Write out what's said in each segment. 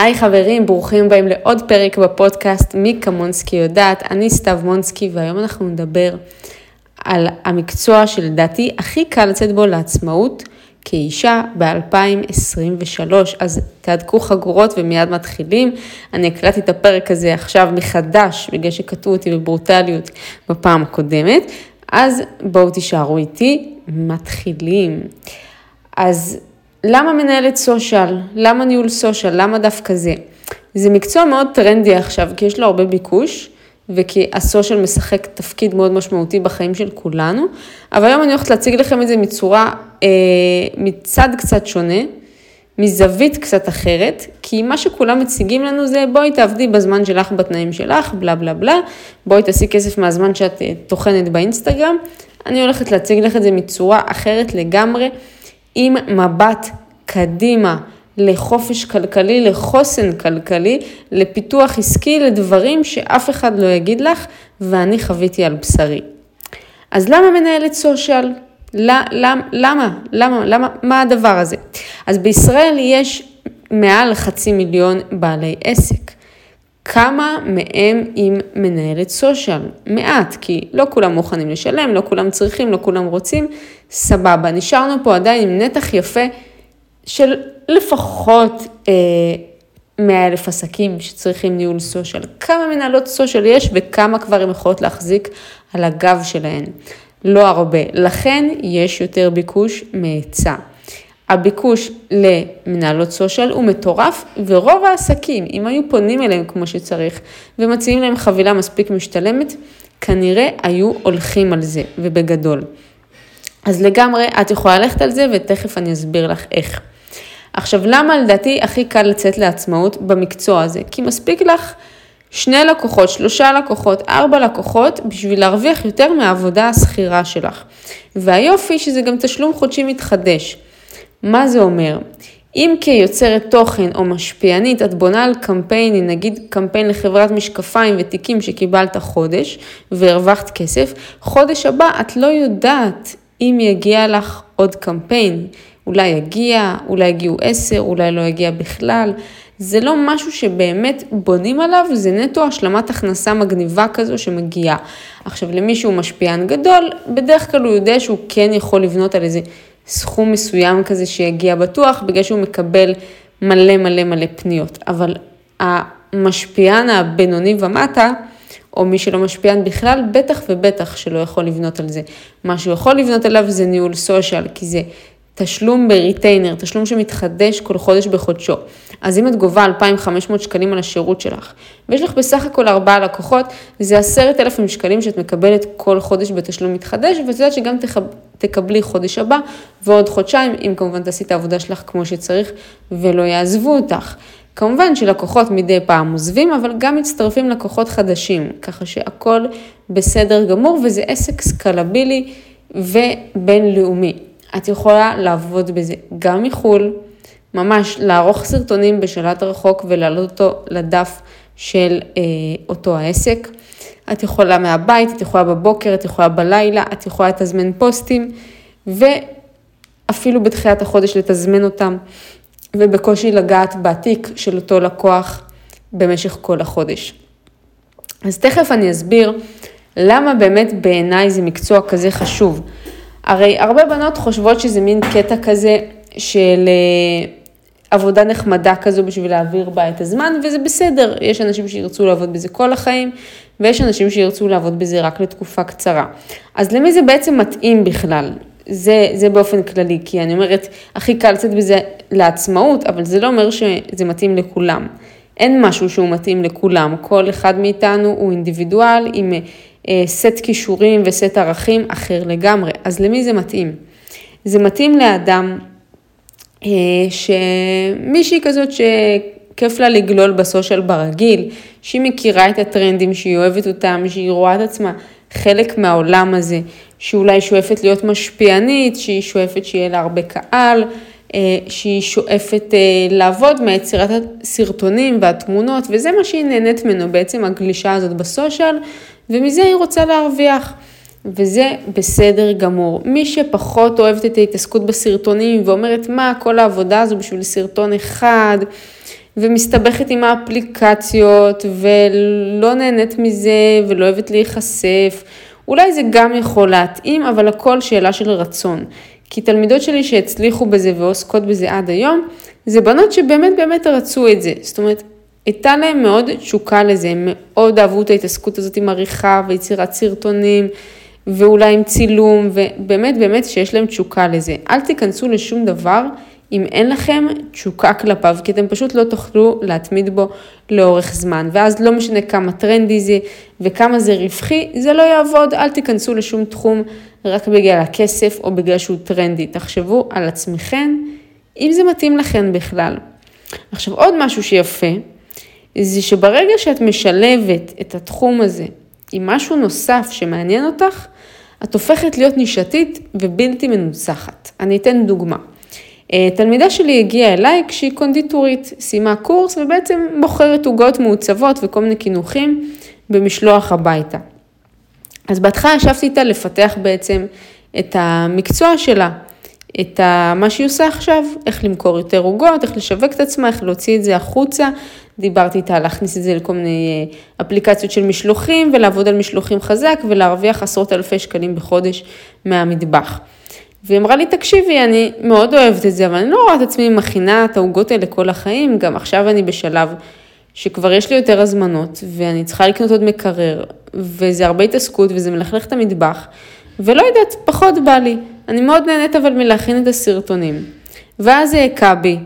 היי חברים, ברוכים הבאים לעוד פרק בפודקאסט מי כמונסקי יודעת, אני סתיו מונסקי והיום אנחנו נדבר על המקצוע שלדעתי הכי קל לצאת בו לעצמאות כאישה ב-2023, אז תהדקו חגורות ומיד מתחילים. אני הקראתי את הפרק הזה עכשיו מחדש, בגלל שקטעו אותי בברוטליות בפעם הקודמת, אז בואו תישארו איתי, מתחילים. אז למה מנהלת סושיאל? למה ניהול סושיאל? למה דווקא זה? זה מקצוע מאוד טרנדי עכשיו, כי יש לו הרבה ביקוש, וכי הסושיאל משחק תפקיד מאוד משמעותי בחיים של כולנו, אבל היום אני הולכת להציג לכם את זה מצורה, אה, מצד קצת שונה, מזווית קצת אחרת, כי מה שכולם מציגים לנו זה בואי תעבדי בזמן שלך בתנאים שלך, בלה בלה בלה, בואי תעשי כסף מהזמן שאת אה, טוחנת באינסטגרם. אני הולכת להציג לך את זה מצורה אחרת לגמרי. עם מבט קדימה לחופש כלכלי, לחוסן כלכלי, לפיתוח עסקי, לדברים שאף אחד לא יגיד לך ואני חוויתי על בשרי. אז למה מנהלת סושיאל? למה? למה? למה? למה? מה הדבר הזה? אז בישראל יש מעל חצי מיליון בעלי עסק. כמה מהם עם מנהלת סושיאל? מעט, כי לא כולם מוכנים לשלם, לא כולם צריכים, לא כולם רוצים, סבבה. נשארנו פה עדיין עם נתח יפה של לפחות אה, 100 אלף עסקים שצריכים ניהול סושיאל. כמה מנהלות סושיאל יש וכמה כבר הן יכולות להחזיק על הגב שלהן? לא הרבה. לכן יש יותר ביקוש מהיצע. הביקוש למנהלות סושיאל הוא מטורף, ורוב העסקים, אם היו פונים אליהם כמו שצריך, ומציעים להם חבילה מספיק משתלמת, כנראה היו הולכים על זה, ובגדול. אז לגמרי, את יכולה ללכת על זה, ותכף אני אסביר לך איך. עכשיו, למה לדעתי הכי קל לצאת לעצמאות במקצוע הזה? כי מספיק לך שני לקוחות, שלושה לקוחות, ארבע לקוחות, בשביל להרוויח יותר מהעבודה השכירה שלך. והיופי שזה גם תשלום חודשי מתחדש. מה זה אומר? אם כיוצרת תוכן או משפיענית את בונה על קמפיינים, נגיד קמפיין לחברת משקפיים ותיקים שקיבלת חודש והרווחת כסף, חודש הבא את לא יודעת אם יגיע לך עוד קמפיין. אולי יגיע, אולי יגיעו עשר, אולי לא יגיע בכלל. זה לא משהו שבאמת בונים עליו, זה נטו השלמת הכנסה מגניבה כזו שמגיעה. עכשיו, למי שהוא משפיען גדול, בדרך כלל הוא יודע שהוא כן יכול לבנות על איזה סכום מסוים כזה שיגיע בטוח, בגלל שהוא מקבל מלא מלא מלא פניות. אבל המשפיען הבינוני ומטה, או מי שלא משפיען בכלל, בטח ובטח שלא יכול לבנות על זה. מה שהוא יכול לבנות עליו זה ניהול סושיאל, כי זה תשלום בריטיינר, תשלום שמתחדש כל חודש בחודשו. אז אם את גובה 2,500 שקלים על השירות שלך, ויש לך בסך הכל ארבעה לקוחות, זה 10,000 שקלים שאת מקבלת כל חודש בתשלום מתחדש, ואת יודעת שגם תקבלי חודש הבא ועוד חודשיים, אם כמובן תעשי את העבודה שלך כמו שצריך ולא יעזבו אותך. כמובן שלקוחות מדי פעם עוזבים, אבל גם מצטרפים לקוחות חדשים, ככה שהכל בסדר גמור וזה עסק סקלבילי ובינלאומי. את יכולה לעבוד בזה גם מחו"ל, ממש לערוך סרטונים בשלט רחוק ולהעלות אותו לדף של אה, אותו העסק. את יכולה מהבית, את יכולה בבוקר, את יכולה בלילה, את יכולה לתזמן פוסטים, ואפילו בתחילת החודש לתזמן אותם, ובקושי לגעת בתיק של אותו לקוח במשך כל החודש. אז תכף אני אסביר למה באמת בעיניי זה מקצוע כזה חשוב. הרי הרבה בנות חושבות שזה מין קטע כזה של אה, עבודה נחמדה כזו בשביל להעביר בה את הזמן, וזה בסדר, יש אנשים שירצו לעבוד בזה כל החיים, ויש אנשים שירצו לעבוד בזה רק לתקופה קצרה. אז למי זה בעצם מתאים בכלל? זה, זה באופן כללי, כי אני אומרת, הכי קל לצאת בזה לעצמאות, אבל זה לא אומר שזה מתאים לכולם. אין משהו שהוא מתאים לכולם, כל אחד מאיתנו הוא אינדיבידואל עם אה, סט כישורים וסט ערכים אחר לגמרי. אז למי זה מתאים? זה מתאים לאדם אה, שמישהי כזאת שכיף לה לגלול בסושיאל ברגיל, שהיא מכירה את הטרנדים, שהיא אוהבת אותם, שהיא רואה את עצמה חלק מהעולם הזה, שאולי שואפת להיות משפיענית, שהיא שואפת שיהיה לה הרבה קהל, אה, שהיא שואפת לעבוד מיצירת הסרטונים והתמונות, וזה מה שהיא נהנית ממנו, בעצם הגלישה הזאת בסושיאל, ומזה היא רוצה להרוויח. וזה בסדר גמור. מי שפחות אוהבת את ההתעסקות בסרטונים ואומרת, מה, כל העבודה הזו בשביל סרטון אחד, ומסתבכת עם האפליקציות ולא נהנית מזה ולא אוהבת להיחשף. אולי זה גם יכול להתאים, אבל הכל שאלה של רצון. כי תלמידות שלי שהצליחו בזה ועוסקות בזה עד היום, זה בנות שבאמת באמת רצו את זה. זאת אומרת, הייתה להם מאוד תשוקה לזה, הם מאוד אהבו את ההתעסקות הזאת עם עריכה ויצירת סרטונים, ואולי עם צילום, ובאמת באמת שיש להם תשוקה לזה. אל תיכנסו לשום דבר אם אין לכם תשוקה כלפיו, כי אתם פשוט לא תוכלו להתמיד בו לאורך זמן. ואז לא משנה כמה טרנדי זה וכמה זה רווחי, זה לא יעבוד, אל תיכנסו לשום תחום רק בגלל הכסף או בגלל שהוא טרנדי. תחשבו על עצמכם, אם זה מתאים לכם בכלל. עכשיו עוד משהו שיפה, זה שברגע שאת משלבת את התחום הזה עם משהו נוסף שמעניין אותך, את הופכת להיות נישתית ובלתי מנוצחת. אני אתן דוגמה. אה, תלמידה שלי הגיעה אליי כשהיא קונדיטורית, סיימה קורס ובעצם מוכרת עוגות מעוצבות וכל מיני קינוחים במשלוח הביתה. אז בהתחלה ישבתי איתה לפתח בעצם את המקצוע שלה, את מה שהיא עושה עכשיו, איך למכור יותר עוגות, איך לשווק את עצמה, איך להוציא את זה החוצה. דיברתי איתה להכניס את זה לכל מיני אה, אפליקציות של משלוחים ולעבוד על משלוחים חזק ולהרוויח עשרות אלפי שקלים בחודש מהמטבח. והיא אמרה לי, תקשיבי, אני מאוד אוהבת את זה, אבל אני לא רואה את עצמי מכינה את העוגות האלה כל החיים, גם עכשיו אני בשלב שכבר יש לי יותר הזמנות, ואני צריכה לקנות עוד מקרר, וזה הרבה התעסקות, וזה מלכלך את המטבח, ולא יודעת, פחות בא לי. אני מאוד נהנית אבל מלהכין את הסרטונים. ואז זה הכה בי.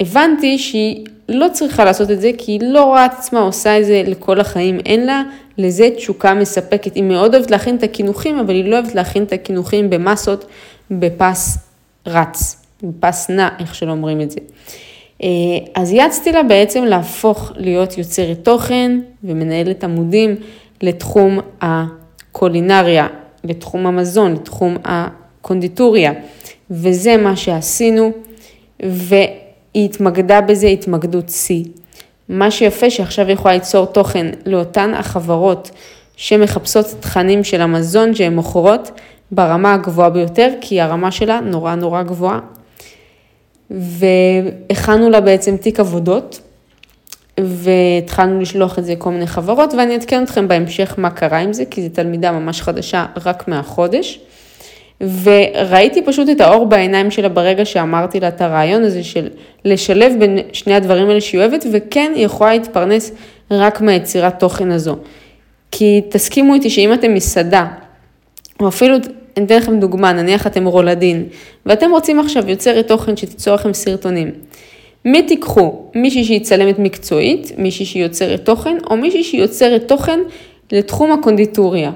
הבנתי שהיא לא צריכה לעשות את זה, כי היא לא רואה את עצמה עושה את זה לכל החיים, אין לה לזה תשוקה מספקת. היא מאוד אוהבת להכין את הקינוחים, אבל היא לא אוהבת להכין את הקינוחים במסות בפס רץ, בפס נע, איך שלא אומרים את זה. אה, אז יעצתי לה בעצם להפוך להיות יוצרת תוכן ומנהלת עמודים לתחום הקולינריה, לתחום המזון, לתחום הקונדיטוריה, וזה מה שעשינו, והיא התמקדה בזה התמקדות שיא. מה שיפה שעכשיו היא יכולה ליצור תוכן לאותן החברות שמחפשות תכנים של המזון שהן מוכרות ברמה הגבוהה ביותר, כי הרמה שלה נורא נורא גבוהה. והכנו לה בעצם תיק עבודות, והתחלנו לשלוח את זה לכל מיני חברות, ואני אעדכן אתכם בהמשך מה קרה עם זה, כי זו תלמידה ממש חדשה רק מהחודש. וראיתי פשוט את האור בעיניים שלה ברגע שאמרתי לה את הרעיון הזה של לשלב בין שני הדברים האלה שהיא אוהבת, וכן היא יכולה להתפרנס רק מהיצירת תוכן הזו. כי תסכימו איתי שאם אתם מסעדה, או אפילו, אני אתן לכם דוגמה, נניח אתם רולדין, ואתם רוצים עכשיו יוצרת תוכן שתיצור לכם סרטונים. מי תיקחו? מישהי שהיא צלמת מקצועית, מישהי שהיא יוצרת תוכן, או מישהי שהיא יוצרת תוכן לתחום הקונדיטוריה.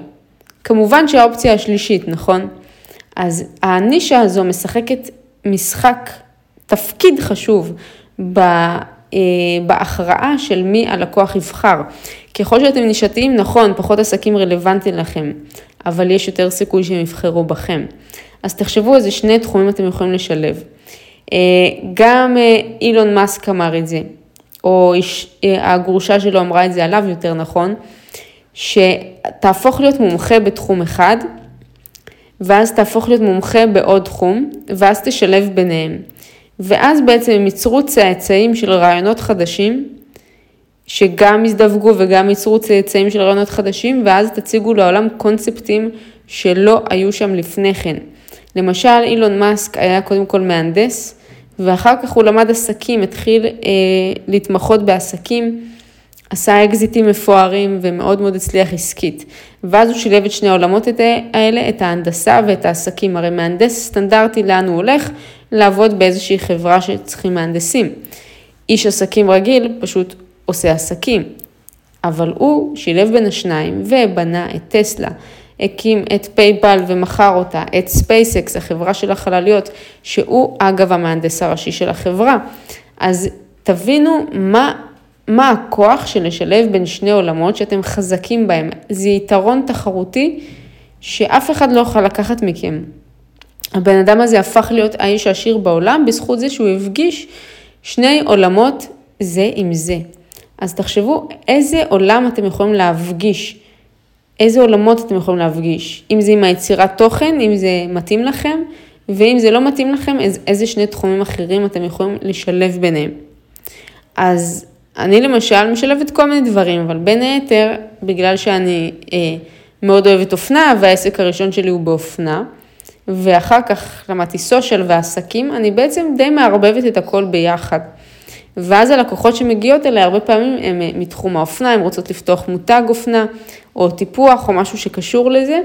כמובן שהאופציה השלישית, נכון? אז הנישה הזו משחקת משחק, תפקיד חשוב אה, בהכרעה של מי הלקוח יבחר. ככל שאתם נישתיים, נכון, פחות עסקים רלוונטיים לכם, אבל יש יותר סיכוי שהם יבחרו בכם. אז תחשבו איזה שני תחומים אתם יכולים לשלב. אה, גם אה, אילון מאסק אמר את זה, או הגרושה שלו אמרה את זה עליו יותר נכון, שתהפוך להיות מומחה בתחום אחד, ואז תהפוך להיות מומחה בעוד תחום, ואז תשלב ביניהם. ואז בעצם הם ייצרו צאצאים של רעיונות חדשים, שגם יזדווגו וגם ייצרו צאצאים של רעיונות חדשים, ואז תציגו לעולם קונספטים שלא היו שם לפני כן. למשל, אילון מאסק היה קודם כל מהנדס, ואחר כך הוא למד עסקים, התחיל אה, להתמחות בעסקים. עשה אקזיטים מפוארים ומאוד מאוד הצליח עסקית. ואז הוא שילב את שני העולמות האלה, את ההנדסה ואת העסקים. הרי מהנדס סטנדרטי לאן הוא הולך? לעבוד באיזושהי חברה שצריכים מהנדסים. איש עסקים רגיל פשוט עושה עסקים. אבל הוא שילב בין השניים ובנה את טסלה. הקים את PayPal ומכר אותה, את SpaceX, החברה של החלליות, שהוא אגב המהנדס הראשי של החברה. אז תבינו מה מה הכוח של לשלב בין שני עולמות שאתם חזקים בהם. זה יתרון תחרותי שאף אחד לא יכול לקחת מכם. הבן אדם הזה הפך להיות האיש העשיר בעולם בזכות זה שהוא הפגיש שני עולמות זה עם זה. אז תחשבו איזה עולם אתם יכולים להפגיש, איזה עולמות אתם יכולים להפגיש, אם זה עם היצירת תוכן, אם זה מתאים לכם, ואם זה לא מתאים לכם, איזה שני תחומים אחרים אתם יכולים לשלב ביניהם. אז אני למשל משלבת כל מיני דברים, אבל בין היתר, בגלל שאני אה, מאוד אוהבת אופנה, והעסק הראשון שלי הוא באופנה, ואחר כך למדתי סושיאל ועסקים, אני בעצם די מערבבת את הכל ביחד. ואז הלקוחות שמגיעות אליי הרבה פעמים הם אה, מתחום האופנה, הן רוצות לפתוח מותג אופנה או טיפוח או משהו שקשור לזה,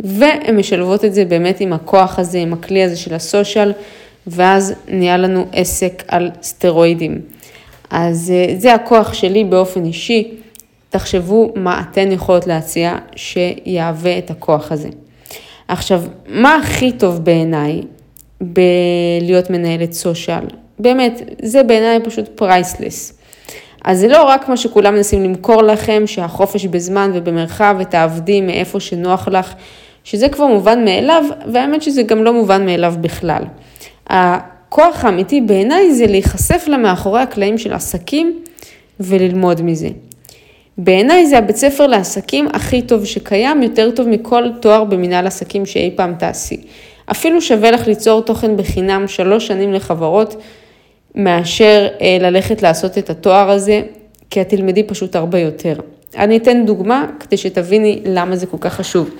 והן משלבות את זה באמת עם הכוח הזה, עם הכלי הזה של הסושיאל, ואז נהיה לנו עסק על סטרואידים. אז אה, זה הכוח שלי באופן אישי, תחשבו מה אתן יכולות להציע שיהווה את הכוח הזה. עכשיו, מה הכי טוב בעיניי בלהיות מנהלת סושיאל? באמת, זה בעיניי פשוט פרייסלס. אז זה לא רק מה שכולם מנסים למכור לכם, שהחופש בזמן ובמרחב ותעבדי מאיפה שנוח לך, שזה כבר מובן מאליו, והאמת שזה גם לא מובן מאליו בכלל. הכוח האמיתי בעיניי זה להיחשף למאחורי הקלעים של עסקים וללמוד מזה. בעיניי זה הבית ספר לעסקים הכי טוב שקיים, יותר טוב מכל תואר במנהל עסקים שאי פעם תעשי. אפילו שווה לך ליצור תוכן בחינם שלוש שנים לחברות, מאשר אה, ללכת לעשות את התואר הזה, כי את תלמדי פשוט הרבה יותר. אני אתן דוגמה כדי שתביני למה זה כל כך חשוב.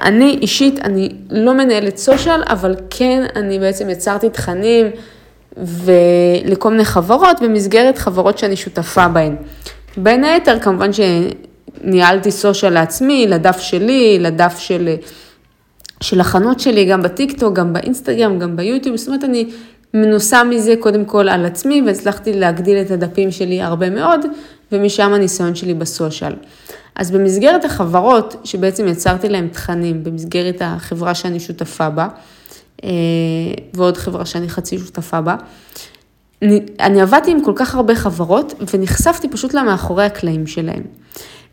אני אישית, אני לא מנהלת סושיאל, אבל כן, אני בעצם יצרתי תכנים ולכל מיני חברות במסגרת חברות שאני שותפה בהן. בין היתר, כמובן שניהלתי סושיאל לעצמי, לדף שלי, לדף של, של החנות שלי, גם בטיקטוק, גם באינסטגרם, גם ביוטיוב, זאת אומרת, אני מנוסה מזה קודם כל על עצמי, והצלחתי להגדיל את הדפים שלי הרבה מאוד, ומשם הניסיון שלי בסושיאל. אז במסגרת החברות שבעצם יצרתי להם תכנים, במסגרת החברה שאני שותפה בה, אה, ועוד חברה שאני חצי שותפה בה, אני עבדתי עם כל כך הרבה חברות ונחשפתי פשוט למאחורי הקלעים שלהם.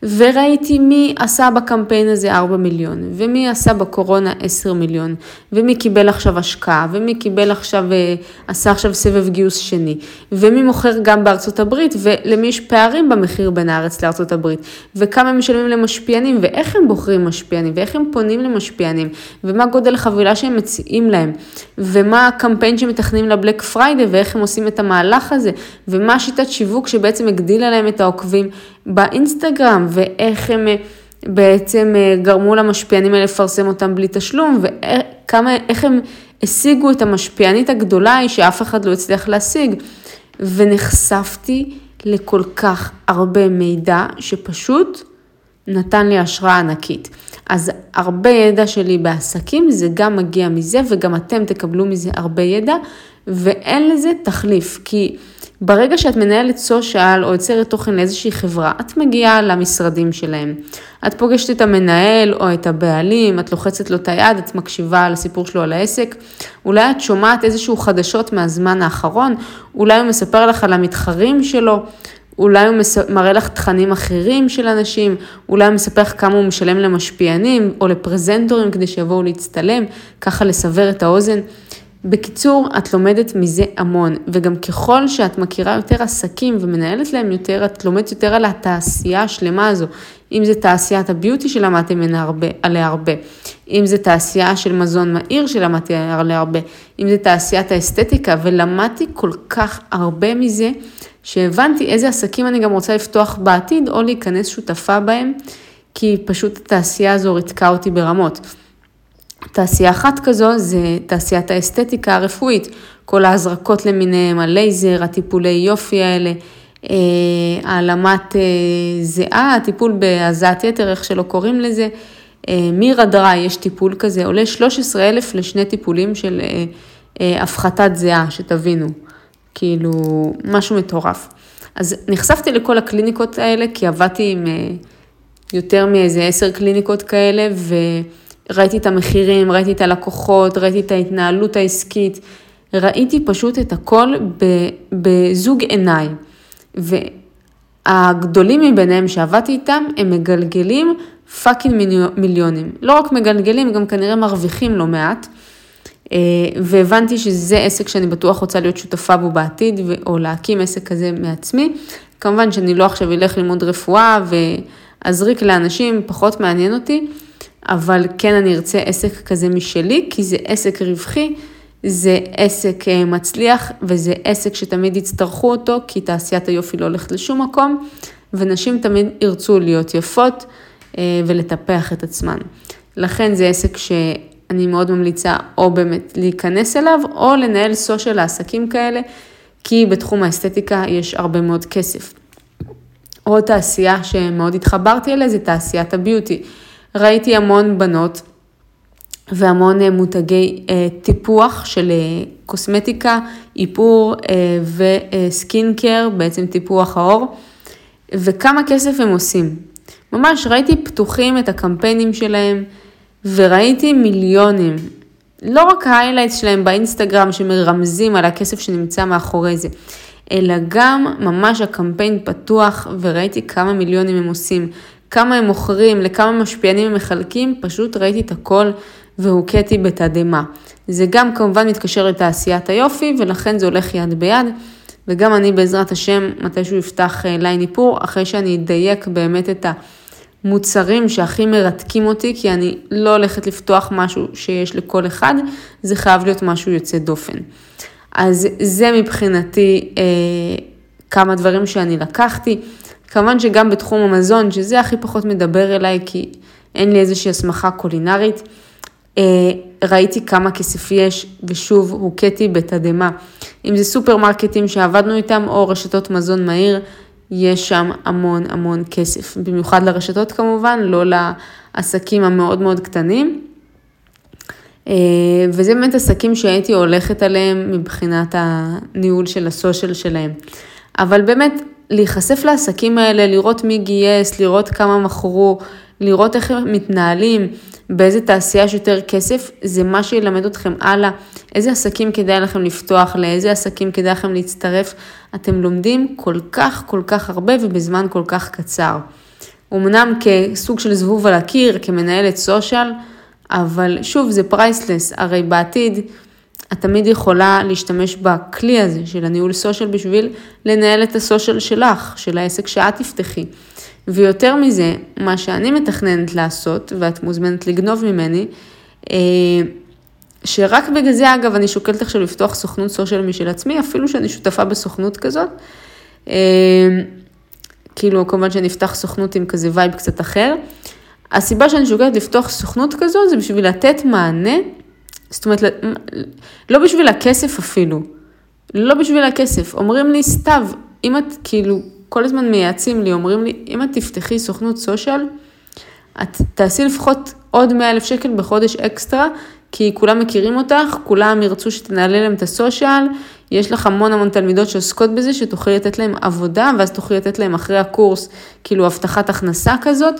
וראיתי מי עשה בקמפיין הזה 4 מיליון, ומי עשה בקורונה 10 מיליון, ומי קיבל עכשיו השקעה, ומי קיבל עכשיו, אה, עשה עכשיו סבב גיוס שני, ומי מוכר גם בארצות הברית, ולמי יש פערים במחיר בין הארץ לארצות הברית, וכמה הם משלמים למשפיענים, ואיך הם בוחרים משפיענים, ואיך הם פונים למשפיענים, ומה גודל החבילה שהם מציעים להם, ומה הקמפיין שמתכננים לבלק פריידי, ואיך הם עושים את המהלך הזה, ומה השיטת שיווק שבעצם הגדילה להם את העוקבים. באינסטגרם, ואיך הם אה, בעצם אה, גרמו למשפיענים האלה לפרסם אותם בלי תשלום, ואיך הם השיגו את המשפיענית הגדולה היא שאף אחד לא הצליח להשיג. ונחשפתי לכל כך הרבה מידע שפשוט נתן לי השראה ענקית. אז הרבה ידע שלי בעסקים זה גם מגיע מזה וגם אתם תקבלו מזה הרבה ידע ואין לזה תחליף כי ברגע שאת מנהלת סושיאל או יוצרת תוכן לאיזושהי חברה, את מגיעה למשרדים שלהם. את פוגשת את המנהל או את הבעלים, את לוחצת לו את היד, את מקשיבה על הסיפור שלו על העסק. אולי את שומעת איזשהו חדשות מהזמן האחרון, אולי הוא מספר לך על המתחרים שלו. אולי הוא מראה לך תכנים אחרים של אנשים, אולי הוא מספר לך כמה הוא משלם למשפיענים או לפרזנטורים כדי שיבואו להצטלם, ככה לסבר את האוזן. בקיצור, את לומדת מזה המון, וגם ככל שאת מכירה יותר עסקים ומנהלת להם יותר, את לומדת יותר על התעשייה השלמה הזו. אם זה תעשיית הביוטי שלמדתי ממנה הרבה, עליה הרבה, אם זה תעשייה של מזון מהיר שלמדתי עליה הרבה, אם זה תעשיית האסתטיקה, ולמדתי כל כך הרבה מזה, שהבנתי איזה עסקים אני גם רוצה לפתוח בעתיד, או להיכנס שותפה בהם, כי פשוט התעשייה הזו ריתקה אותי ברמות. תעשייה אחת כזו זה תעשיית האסתטיקה הרפואית, כל ההזרקות למיניהם, הלייזר, הטיפולי יופי האלה, אה, העלמת אה, זיעה, הטיפול בהזעת יתר, איך שלא קוראים לזה. אה, מירה דרי, יש טיפול כזה, עולה 13,000 לשני טיפולים של הפחתת זיעה, שתבינו, כאילו, משהו מטורף. אז נחשפתי לכל הקליניקות האלה, כי עבדתי עם יותר מאיזה עשר קליניקות כאלה, ו... ראיתי את המחירים, ראיתי את הלקוחות, ראיתי את ההתנהלות העסקית, ראיתי פשוט את הכל בזוג עיניים. והגדולים מביניהם שעבדתי איתם, הם מגלגלים פאקינג מיליונים. לא רק מגלגלים, גם כנראה מרוויחים לא מעט. אה, והבנתי שזה עסק שאני בטוח רוצה להיות שותפה בו בעתיד, או להקים עסק כזה מעצמי. כמובן שאני לא עכשיו אלך ללמוד רפואה ואזריק לאנשים, פחות מעניין אותי. אבל כן אני ארצה עסק כזה משלי, כי זה עסק רווחי, זה עסק אה, מצליח וזה עסק שתמיד יצטרכו אותו, כי תעשיית היופי לא הולכת לשום מקום, ונשים תמיד ירצו להיות יפות אה, ולטפח את עצמן. לכן זה עסק שאני מאוד ממליצה או באמת להיכנס אליו, או לנהל סושיאל לעסקים כאלה, כי בתחום האסתטיקה יש הרבה מאוד כסף. עוד תעשייה שמאוד התחברתי אליה זה תעשיית הביוטי. ראיתי המון בנות והמון אה, מותגי אה, טיפוח של אה, קוסמטיקה, איפור ו skin care, בעצם טיפוח העור, וכמה כסף הם עושים. ממש ראיתי פתוחים את הקמפיינים שלהם וראיתי מיליונים. לא רק ה highlights שלהם באינסטגרם שמרמזים על הכסף שנמצא מאחורי זה, אלא גם ממש הקמפיין פתוח וראיתי כמה מיליונים הם עושים, כמה הם מוכרים, לכמה משפיענים הם מחלקים, פשוט ראיתי את הכל והוכיתי בתדהמה. זה גם כמובן מתקשר לתעשיית היופי ולכן זה הולך יד ביד. וגם אני בעזרת השם, מתישהו יפתח אה, ליין איפור, אחרי שאני אדייק באמת את המוצרים שהכי מרתקים אותי, כי אני לא הולכת לפתוח משהו שיש לכל אחד, זה חייב להיות משהו יוצא דופן. אז זה מבחינתי אה, כמה דברים שאני לקחתי. כמובן שגם בתחום המזון, שזה הכי פחות מדבר אליי, כי אין לי איזושהי הסמכה קולינרית, אה, ראיתי כמה כסף יש, ושוב, הוכיתי בתדהמה. אם זה סופרמרקטים שעבדנו איתם, או רשתות מזון מהיר, יש שם המון המון כסף. במיוחד לרשתות כמובן, לא לעסקים המאוד מאוד קטנים. אה, וזה באמת עסקים שהייתי הולכת עליהם מבחינת הניהול של הסושיאל שלהם. אבל באמת, להיחשף לעסקים האלה, לראות מי גייס, לראות כמה מכרו, לראות איך הם מתנהלים, באיזה תעשייה יש יותר כסף, זה מה שילמד אתכם הלאה, איזה עסקים כדאי לכם לפתוח, לאיזה עסקים כדאי לכם להצטרף. אתם לומדים כל כך כל כך הרבה ובזמן כל כך קצר. אמנם כסוג של זבוב על הקיר, כמנהלת social, אבל שוב, זה priceless, הרי בעתיד את תמיד יכולה להשתמש בכלי הזה של הניהול סושיאל בשביל לנהל את הסושיאל שלך, של העסק שאת תפתחי. ויותר מזה, מה שאני מתכננת לעשות, ואת מוזמנת לגנוב ממני, אה, שרק בגלל זה, אגב, אני שוקלת עכשיו לפתוח סוכנות סושיאל משל עצמי, אפילו שאני שותפה בסוכנות כזאת. אה, כאילו, כמובן שאני אפתח סוכנות עם כזה וייב קצת אחר. הסיבה שאני שוקלת לפתוח סוכנות כזאת זה בשביל לתת מענה, זאת אומרת, לא בשביל הכסף אפילו, לא בשביל הכסף. אומרים לי, סתיו, אם את כאילו כל הזמן מייעצים לי, אומרים לי, אם את תפתחי סוכנות סושיאל, את תעשי לפחות עוד 100 אלף שקל בחודש אקסטרה, כי כולם מכירים אותך, כולם ירצו שתנהלי להם את הסושיאל, יש לך המון המון תלמידות שעוסקות בזה, שתוכלי לתת להם עבודה, ואז תוכלי לתת להם אחרי הקורס, כאילו הבטחת הכנסה כזאת.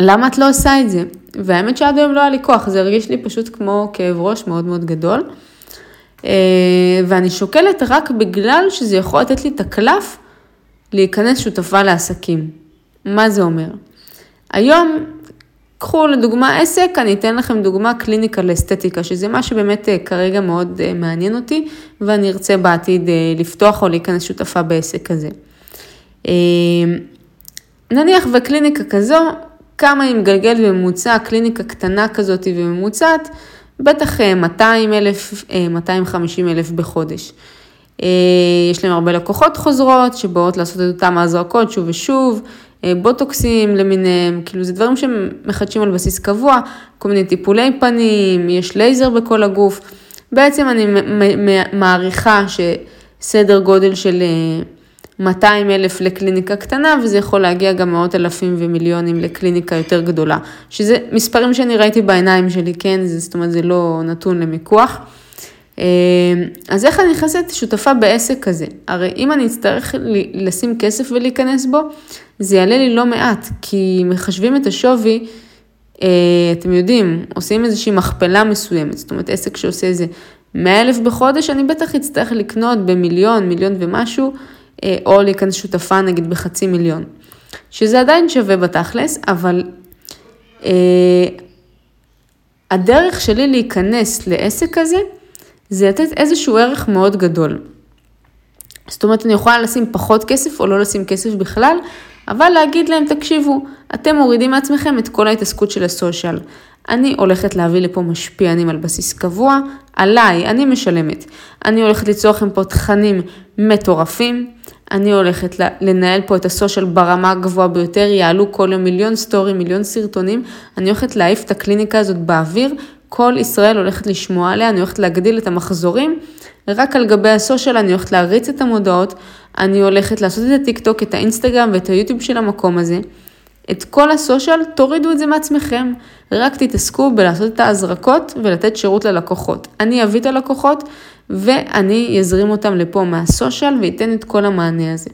למה את לא עושה את זה? והאמת שעד היום לא היה לי כוח, זה הרגיש לי פשוט כמו כאב ראש מאוד מאוד גדול. אה, ואני שוקלת רק בגלל שזה יכול לתת לי את הקלף להיכנס שותפה לעסקים. מה זה אומר? היום, קחו לדוגמה עסק, אני אתן לכם דוגמה קליניקה לאסתטיקה, שזה מה שבאמת אה, כרגע מאוד אה, מעניין אותי, ואני ארצה בעתיד לפתוח או להיכנס שותפה בעסק הזה. נניח וקליניקה כזו, כמה היא מגלגלת בממוצע, קליניקה קטנה כזאת וממוצעת, בטח 200 אלף, 250 אלף בחודש. אה, יש להם הרבה לקוחות חוזרות שבאות לעשות את אותם ההזרקות שוב ושוב, אה, בוטוקסים למיניהם, כאילו זה דברים שהם מחדשים על בסיס קבוע, כל מיני טיפולי פנים, יש לייזר בכל הגוף. בעצם אני מעריכה שסדר גודל של 200 אה, אלף לקליניקה קטנה, וזה יכול להגיע גם מאות אלפים ומיליונים לקליניקה יותר גדולה, שזה מספרים שאני ראיתי בעיניים שלי, כן? זאת אומרת, זה לא נתון למיקוח. אה, אז איך אני נכנסת שותפה בעסק כזה? הרי אם אני אצטרך לשים כסף ולהיכנס בו, זה יעלה לי לא מעט, כי מחשבים את השווי, אה, אתם יודעים, עושים איזושהי מכפלה מסוימת, זאת אומרת עסק שעושה איזה 100 אלף בחודש, אני בטח אצטרך לקנות במיליון, מיליון ומשהו, או להיכנס שותפה נגיד בחצי מיליון. שזה עדיין שווה בתכלס, אבל הדרך שלי להיכנס לעסק כזה, זה לתת איזשהו ערך מאוד גדול. זאת אומרת, אני יכולה לשים פחות כסף או לא לשים כסף בכלל, אבל להגיד להם, תקשיבו, אתם מורידים מעצמכם את כל ההתעסקות של הסושיאל. אני הולכת להביא לפה משפיענים על בסיס קבוע, עליי, אני משלמת. אני הולכת ליצור לכם פה תכנים מטורפים, אני הולכת לנהל פה את ה social ברמה הגבוהה ביותר, יעלו כל יום מיליון story, מיליון סרטונים, אני הולכת להעיף את הקליניקה הזאת באוויר, כל ישראל הולכת לשמוע עליה, אני הולכת להגדיל את המחזורים, רק על גבי ה social אני הולכת להריץ את המודעות, אני הולכת לעשות את הטיק טוק, את האינסטגרם ואת היוטיוב של המקום הזה. את כל הסושיאל, תורידו את זה מעצמכם. רק תתעסקו בלעשות את ההזרקות ולתת שירות ללקוחות. אני אביא את הלקוחות ואני אזרים אותם לפה מהסושיאל ואתן את כל המענה הזה.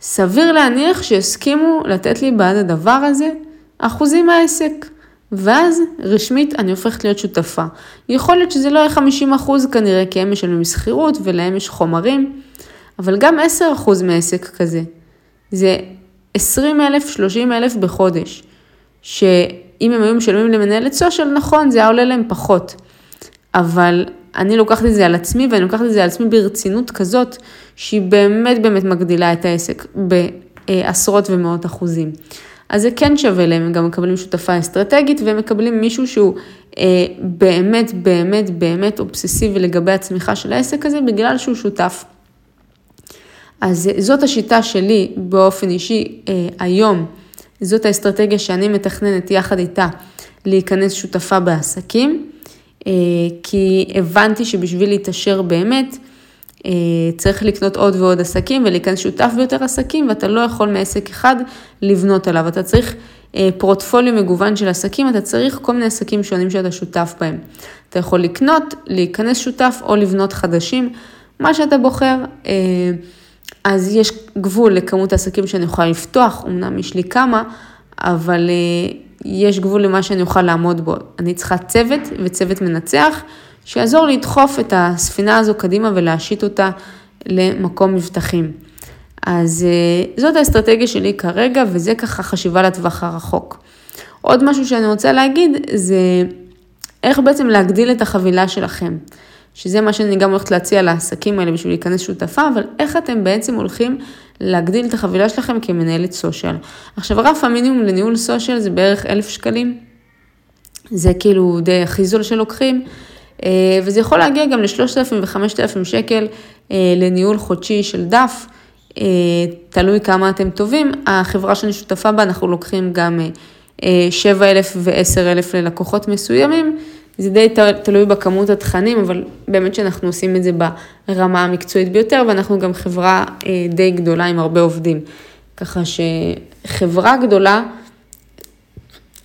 סביר להניח שיסכימו לתת לי בעד הדבר הזה אחוזים מהעסק. ואז רשמית אני הופכת להיות שותפה. יכול להיות שזה לא יהיה 50 אחוז כנראה, כי הם משלמים שכירות ולהם יש חומרים, אבל גם 10 אחוז מעסק כזה. זה 20 אלף, 30 אלף בחודש, שאם הם היו משלמים למנהלת סושיאל, נכון, זה היה עולה להם פחות. אבל אני לוקחת את זה על עצמי, ואני לוקחת את זה על עצמי ברצינות כזאת, שהיא באמת באמת מגדילה את העסק בעשרות ומאות אחוזים. אז זה כן שווה להם, הם גם מקבלים שותפה אסטרטגית, והם מקבלים מישהו שהוא אה, באמת באמת באמת אובססיבי לגבי הצמיחה של העסק הזה, בגלל שהוא שותף. אז זאת השיטה שלי באופן אישי אה, היום, זאת האסטרטגיה שאני מתכננת יחד איתה להיכנס שותפה בעסקים, אה, כי הבנתי שבשביל להתעשר באמת, אה, צריך לקנות עוד ועוד עסקים ולהיכנס שותף ביותר עסקים, ואתה לא יכול מעסק אחד לבנות עליו, אתה צריך פורטפוליו מגוון של עסקים, אתה צריך כל מיני עסקים שונים שאתה שותף בהם. אתה יכול לקנות, להיכנס שותף או לבנות חדשים, מה שאתה בוחר. אז יש גבול לכמות העסקים שאני יכולה לפתוח, אמנם יש לי כמה, אבל אה, יש גבול למה שאני אוכל לעמוד בו. אני צריכה צוות וצוות מנצח, שיעזור לדחוף את הספינה הזו קדימה ולהשית אותה למקום מבטחים. אז אה, זאת האסטרטגיה שלי כרגע, וזה ככה חשיבה לטווח הרחוק. עוד משהו שאני רוצה להגיד, זה איך בעצם להגדיל את החבילה שלכם. שזה מה שאני גם הולכת להציע לעסקים האלה בשביל להיכנס שותפה, אבל איך אתם בעצם הולכים להגדיל את החבילה שלכם כמנהלת סושיאל. עכשיו, רף המינימום לניהול סושיאל זה בערך אלף שקלים. זה כאילו די הכי זול שלוקחים, אה, וזה יכול להגיע גם ל-3,000 ו-5,000 שקל אה, לניהול חודשי של דף, אה, תלוי כמה אתם טובים. החברה שאני שותפה בה, אנחנו לוקחים גם 7,000 ו-10,000 ללקוחות מסוימים. זה די תלוי בכמות התכנים, אבל באמת שאנחנו עושים את זה ברמה המקצועית ביותר, ואנחנו גם חברה אה, די גדולה עם הרבה עובדים. ככה שחברה גדולה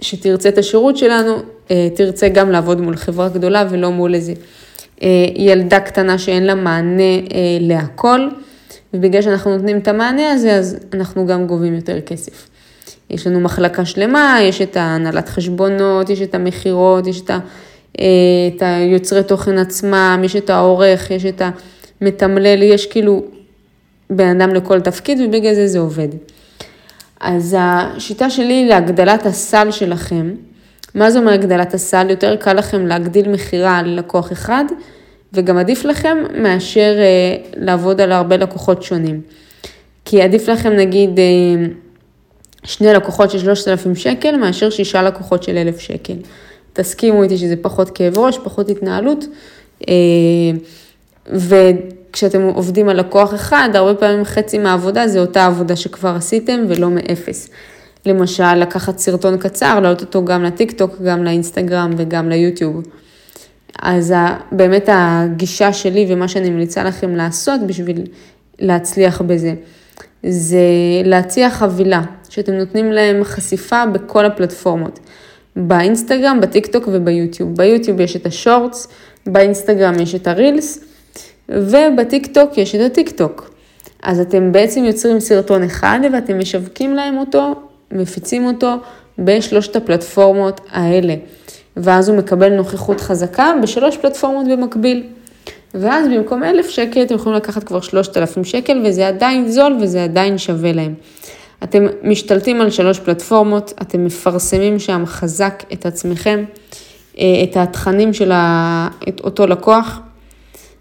שתרצה את השירות שלנו, אה, תרצה גם לעבוד מול חברה גדולה ולא מול איזה אה, ילדה קטנה שאין לה מענה להכל, ובגלל שאנחנו נותנים את המענה הזה, אז אנחנו גם גובים יותר כסף. יש לנו מחלקה שלמה, יש את ההנהלת חשבונות, יש את המכירות, יש את ה... את היוצרי תוכן עצמם, יש את העורך, יש את המתמלל, יש כאילו בן אדם לכל תפקיד ובגלל זה זה עובד. אז השיטה שלי היא להגדלת הסל שלכם. מה זה אומר הגדלת הסל? יותר קל לכם להגדיל מכירה ללקוח אחד, וגם עדיף לכם מאשר אה, לעבוד על הרבה לקוחות שונים. כי עדיף לכם נגיד אה, שני לקוחות של 3,000 שקל מאשר שישה לקוחות של 1,000 שקל. תסכימו איתי שזה פחות כאב ראש, פחות התנהלות. אה, וכשאתם עובדים על לקוח אחד, הרבה פעמים חצי מהעבודה זה אותה עבודה שכבר עשיתם ולא מאפס. למשל, לקחת סרטון קצר, להעלות אותו גם לטיק טוק, גם לאינסטגרם וגם ליוטיוב. אז באמת הגישה שלי ומה שאני ממליצה לכם לעשות בשביל להצליח בזה, זה להציע חבילה, שאתם נותנים להם חשיפה בכל הפלטפורמות. באינסטגרם, בטיקטוק וביוטיוב. ביוטיוב יש את ה Shorts, באינסטגרם יש את ה Reels, ובטיקטוק יש את הטיקטוק. אז אתם בעצם יוצרים סרטון אחד ואתם משווקים להם אותו, מפיצים אותו בשלושת הפלטפורמות האלה. ואז הוא מקבל נוכחות חזקה בשלוש פלטפורמות במקביל. ואז במקום אלף שקל אתם יכולים לקחת כבר שלושת אלפים שקל וזה עדיין זול וזה עדיין שווה להם. אתם משתלטים על שלוש פלטפורמות, אתם מפרסמים שם חזק את עצמכם, אה, את התכנים של אותו לקוח.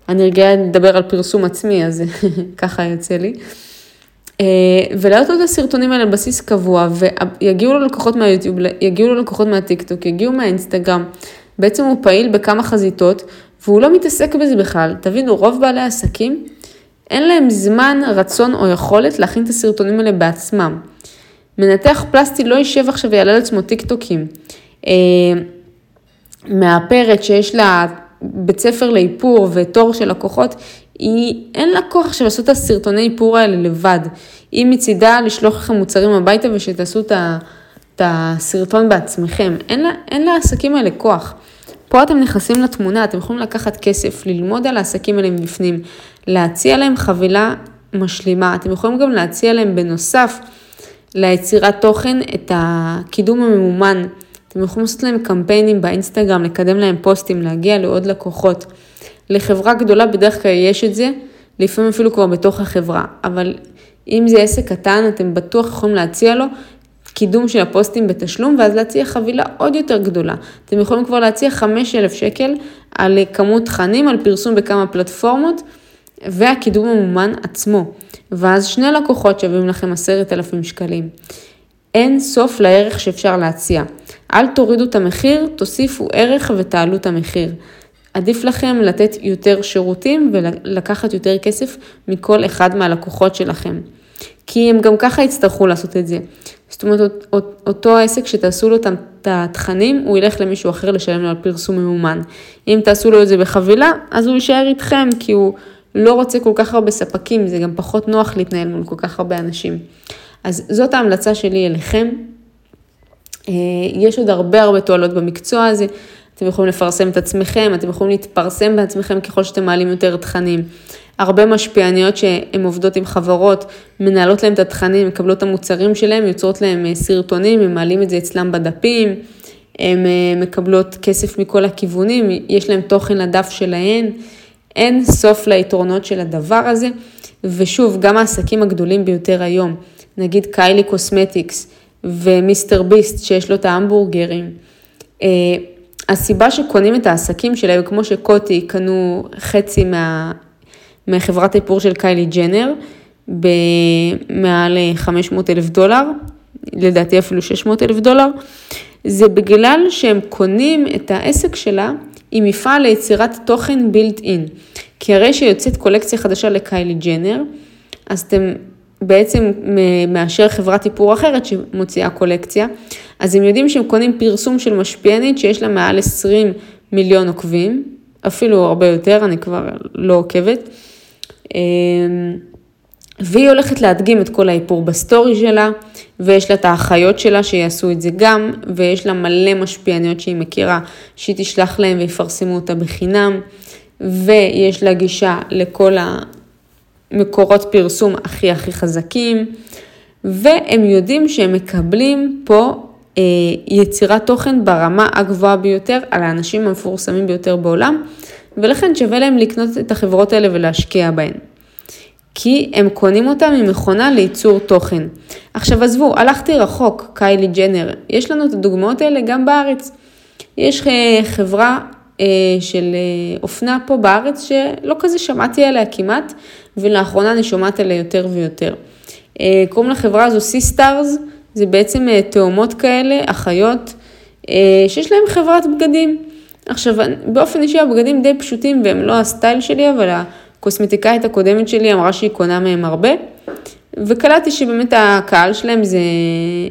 אני רגילה לדבר על פרסום עצמי, אז ככה יוצא לי. ולהעלות את הסרטונים האלה על בסיס קבוע, ויגיעו לו לקוחות מהיוטיוב, יגיעו לו לקוחות מהטיקטוק, יגיעו מהאינסטגרם. בעצם הוא פעיל בכמה חזיתות, והוא לא מתעסק בזה בכלל. תבינו, רוב בעלי העסקים, אין להם זמן, רצון או יכולת להכין את הסרטונים האלה בעצמם. מנתח פלסטי לא יישב עכשיו ויעלה לעצמו טיקטוקים. אה, מאפרת שיש לה בית ספר לאיפור ותור של לקוחות, היא, אין לה כוח עכשיו לעשות את הסרטוני איפור האלה לבד. היא מצידה לשלוח לכם מוצרים הביתה ושתעשו את הסרטון בעצמכם. אין לה, אין לעסקים האלה כוח. פה אתם נכנסים לתמונה, אתם יכולים לקחת כסף, ללמוד על העסקים האלה מבפנים, להציע להם חבילה משלימה, אתם יכולים גם להציע להם בנוסף ליצירת תוכן את הקידום הממומן. אתם יכולים לעשות להם קמפיינים באינסטגרם, לקדם להם פוסטים, להגיע לעוד לקוחות. לחברה גדולה בדרך כלל יש את זה, לפעמים אפילו כבר בתוך החברה, אבל אם זה עסק קטן, אתם בטוח יכולים להציע לו קידום של הפוסטים בתשלום, ואז להציע חבילה עוד יותר גדולה. אתם יכולים כבר להציע 5,000 שקל על כמות תכנים, על פרסום בכמה פלטפורמות, והקידום המומן עצמו. ואז שני לקוחות שווים לכם 10,000 שקלים. אין סוף לערך שאפשר להציע. אל תורידו את המחיר, תוסיפו ערך ותעלו את המחיר. עדיף לכם לתת יותר שירותים ולקחת יותר כסף מכל אחד מהלקוחות שלכם. כי הם גם ככה יצטרכו לעשות את זה. זאת אומרת, אותו עסק שתעשו לו את התכנים, הוא ילך למישהו אחר לשלם לו על פרסום ממומן. אם תעשו לו את זה בחבילה, אז הוא יישאר איתכם, כי הוא לא רוצה כל כך הרבה ספקים, זה גם פחות נוח להתנהל מול כל כך הרבה אנשים. אז זאת ההמלצה שלי אליכם. אה, יש עוד הרבה הרבה תועלות במקצוע הזה. אתם יכולים לפרסם את עצמכם, אתם יכולים להתפרסם בעצמכם ככל שאתם מעלים יותר תכנים. הרבה משפיעניות שהן עובדות עם חברות, מנהלות להם את התכנים, מקבלות את המוצרים שלהם, יוצרות להם אה, סרטונים, הם מעלים את זה אצלם בדפים, הן אה, מקבלות כסף מכל הכיוונים, יש להם תוכן לדף שלהן, אין סוף ליתרונות של הדבר הזה. ושוב, גם העסקים הגדולים ביותר היום, נגיד Kylie Cosmetics ו MrBeast שיש לו את ההמבורגרים, אה, הסיבה שקונים את העסקים שלהם, כמו שקוטי קנו חצי מה, מחברת האיפור של קיילי ג'נר, במעל 500 אלף דולר, לדעתי אפילו 600 אלף דולר, זה בגלל שהם קונים את העסק שלה עם מפעל ליצירת תוכן בילט אין. כי הרי שיוצאת קולקציה חדשה לקיילי ג'נר, אז אתם בעצם מאשר חברת איפור אחרת שמוציאה קולקציה, אז הם יודעים שהם קונים פרסום של משפיענית שיש לה מעל 20 מיליון עוקבים, אפילו הרבה יותר, אני כבר לא עוקבת. והיא הולכת להדגים את כל האיפור בסטורי שלה, ויש לה את האחיות שלה שיעשו את זה גם, ויש לה מלא משפיעניות שהיא מכירה, שהיא תשלח להם ויפרסמו אותה בחינם, ויש לה גישה לכל המקורות פרסום הכי הכי חזקים, והם יודעים שהם מקבלים פה אה, יצירת תוכן ברמה הגבוהה ביותר על האנשים המפורסמים ביותר בעולם, ולכן שווה להם לקנות את החברות האלה ולהשקיע בהן. כי הם קונים אותם ממכונה לייצור תוכן. עכשיו עזבו, הלכתי רחוק, קיילי ג'נר, יש לנו את הדוגמאות האלה גם בארץ. יש אה, חברה אה, של אופנה פה בארץ שלא כזה שמעתי עליה כמעט, ולאחרונה אני שומעת עליה יותר ויותר. קוראים לחברה הזו Sisters, זה בעצם תאומות כאלה, אחיות, שיש להם חברת בגדים. עכשיו, באופן אישי הבגדים די פשוטים והם לא ה style שלי, אבל הקוסמטיקאית הקודמת שלי אמרה שהיא קונה מהם הרבה. וקלטתי שבאמת הקהל שלהם זה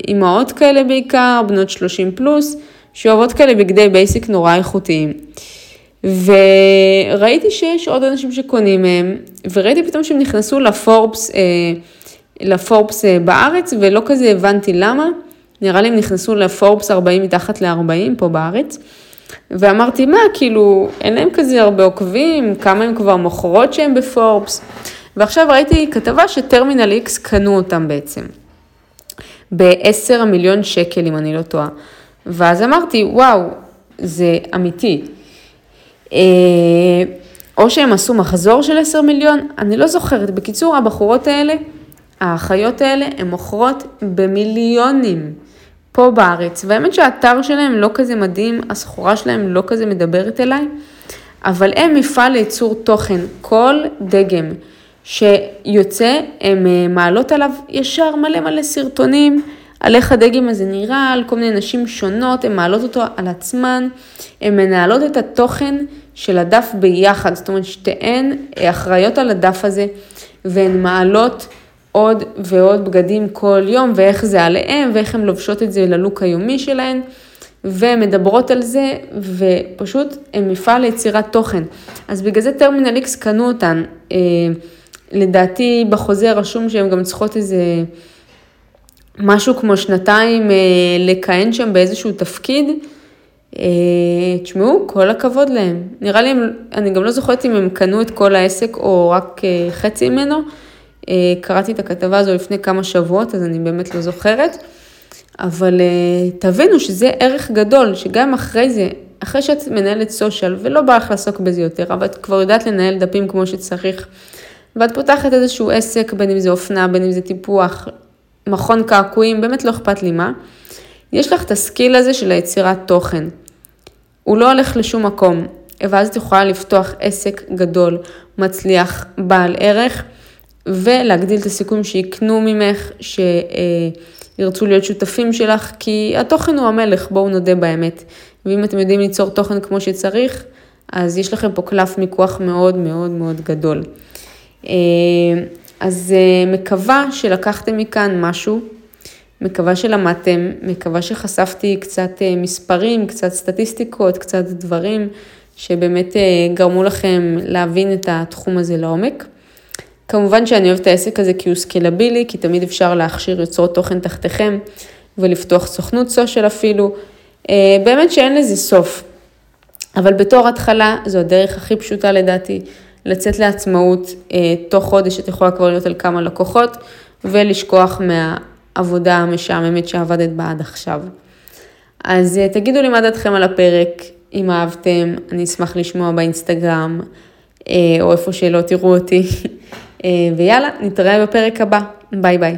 אימהות כאלה בעיקר, בנות 30 פלוס, שאוהבות כאלה בגדי basic נורא איכותיים. וראיתי שיש עוד אנשים שקונים מהם, וראיתי פתאום שהם נכנסו לפורבס, אה, לפורבס אה, בארץ, ולא כזה הבנתי למה. נראה לי הם נכנסו לפורבס 40 מתחת ל-40 פה בארץ. ואמרתי, מה, כאילו, אין להם כזה הרבה עוקבים, כמה הם כבר מוכרות שהם בפורבס. ועכשיו ראיתי כתבה שטרמינל איקס קנו אותם בעצם. ב-10 מיליון שקל, אם אני לא טועה. ואז אמרתי, וואו, זה אמיתי. אה, או שהם עשו מחזור של 10 מיליון, אני לא זוכרת. בקיצור, הבחורות האלה, האחיות האלה, הן מוכרות במיליונים. פה בארץ, והאמת שהאתר שלהם לא כזה מדהים, הסחורה שלהם לא כזה מדברת אליי, אבל הם מפעל לייצור תוכן, כל דגם שיוצא, הן מעלות עליו ישר מלא מלא סרטונים. על איך הדגם הזה נראה, על כל מיני נשים שונות, הן מעלות אותו על עצמן, הן מנהלות את התוכן של הדף ביחד, זאת אומרת שתיהן אחראיות על הדף הזה, והן מעלות עוד ועוד בגדים כל יום, ואיך זה עליהן, ואיך הן לובשות את זה ללוק היומי שלהן, ומדברות על זה, ופשוט הן מפעל ליצירת תוכן. אז בגלל זה טרמינל איקס קנו אותן. אה, לדעתי בחוזה רשום שהן גם צריכות איזה... משהו כמו שנתיים אה, לכהן שם באיזשהו תפקיד, אה, תשמעו, כל הכבוד להם. נראה לי, אני גם לא זוכרת אם הם קנו את כל העסק או רק אה, חצי ממנו. קראתי את הכתבה הזו לפני כמה שבועות, אז אני באמת לא זוכרת. אבל תבינו שזה ערך גדול, שגם אחרי זה, אחרי שאת מנהלת סושיאל, ולא בא לך לעסוק בזה יותר, אבל את כבר יודעת לנהל דפים כמו שצריך, ואת פותחת איזשהו עסק, בין אם זה אופנה, בין אם זה טיפוח, מכון קעקועים, באמת לא אכפת לי מה. יש לך את הסקיל הזה של היצירת תוכן. הוא לא הולך לשום מקום, ואז את יכולה לפתוח עסק גדול, מצליח, בעל ערך, ולהגדיל את הסיכויים שיקנו ממך, שירצו להיות שותפים שלך, כי התוכן הוא המלך, בואו נודה באמת. ואם אתם יודעים ליצור תוכן כמו שצריך, אז יש לכם פה קלף מיקוח מאוד מאוד מאוד גדול. אה, אז uh, מקווה שלקחתם מכאן משהו, מקווה שלמדתם, מקווה שחשפתי קצת uh, מספרים, קצת סטטיסטיקות, קצת דברים שבאמת גרמו לכם להבין את התחום הזה לעומק. כמובן שאני אוהבת את העסק הזה כי הוא סקלבילי, כי תמיד אפשר להכשיר יוצרות תוכן תחתיכם ולפתוח סוכנות סושיאל אפילו. Uh, באמת שאין לזה סוף. אבל בתור התחלה זו הדרך הכי פשוטה לדעתי. לצאת לעצמאות, אה, תוך חודש את יכולה כבר להיות על כמה לקוחות, ולשכוח מהעבודה המשעממת שעבדת בה עד עכשיו. אז אה, תגידו לי מה דעתכם על הפרק, אם אהבתם, אני אשמח לשמוע באינסטגרם, אה, או איפה שלא תראו אותי. ויאללה, נתראה בפרק הבא. ביי ביי.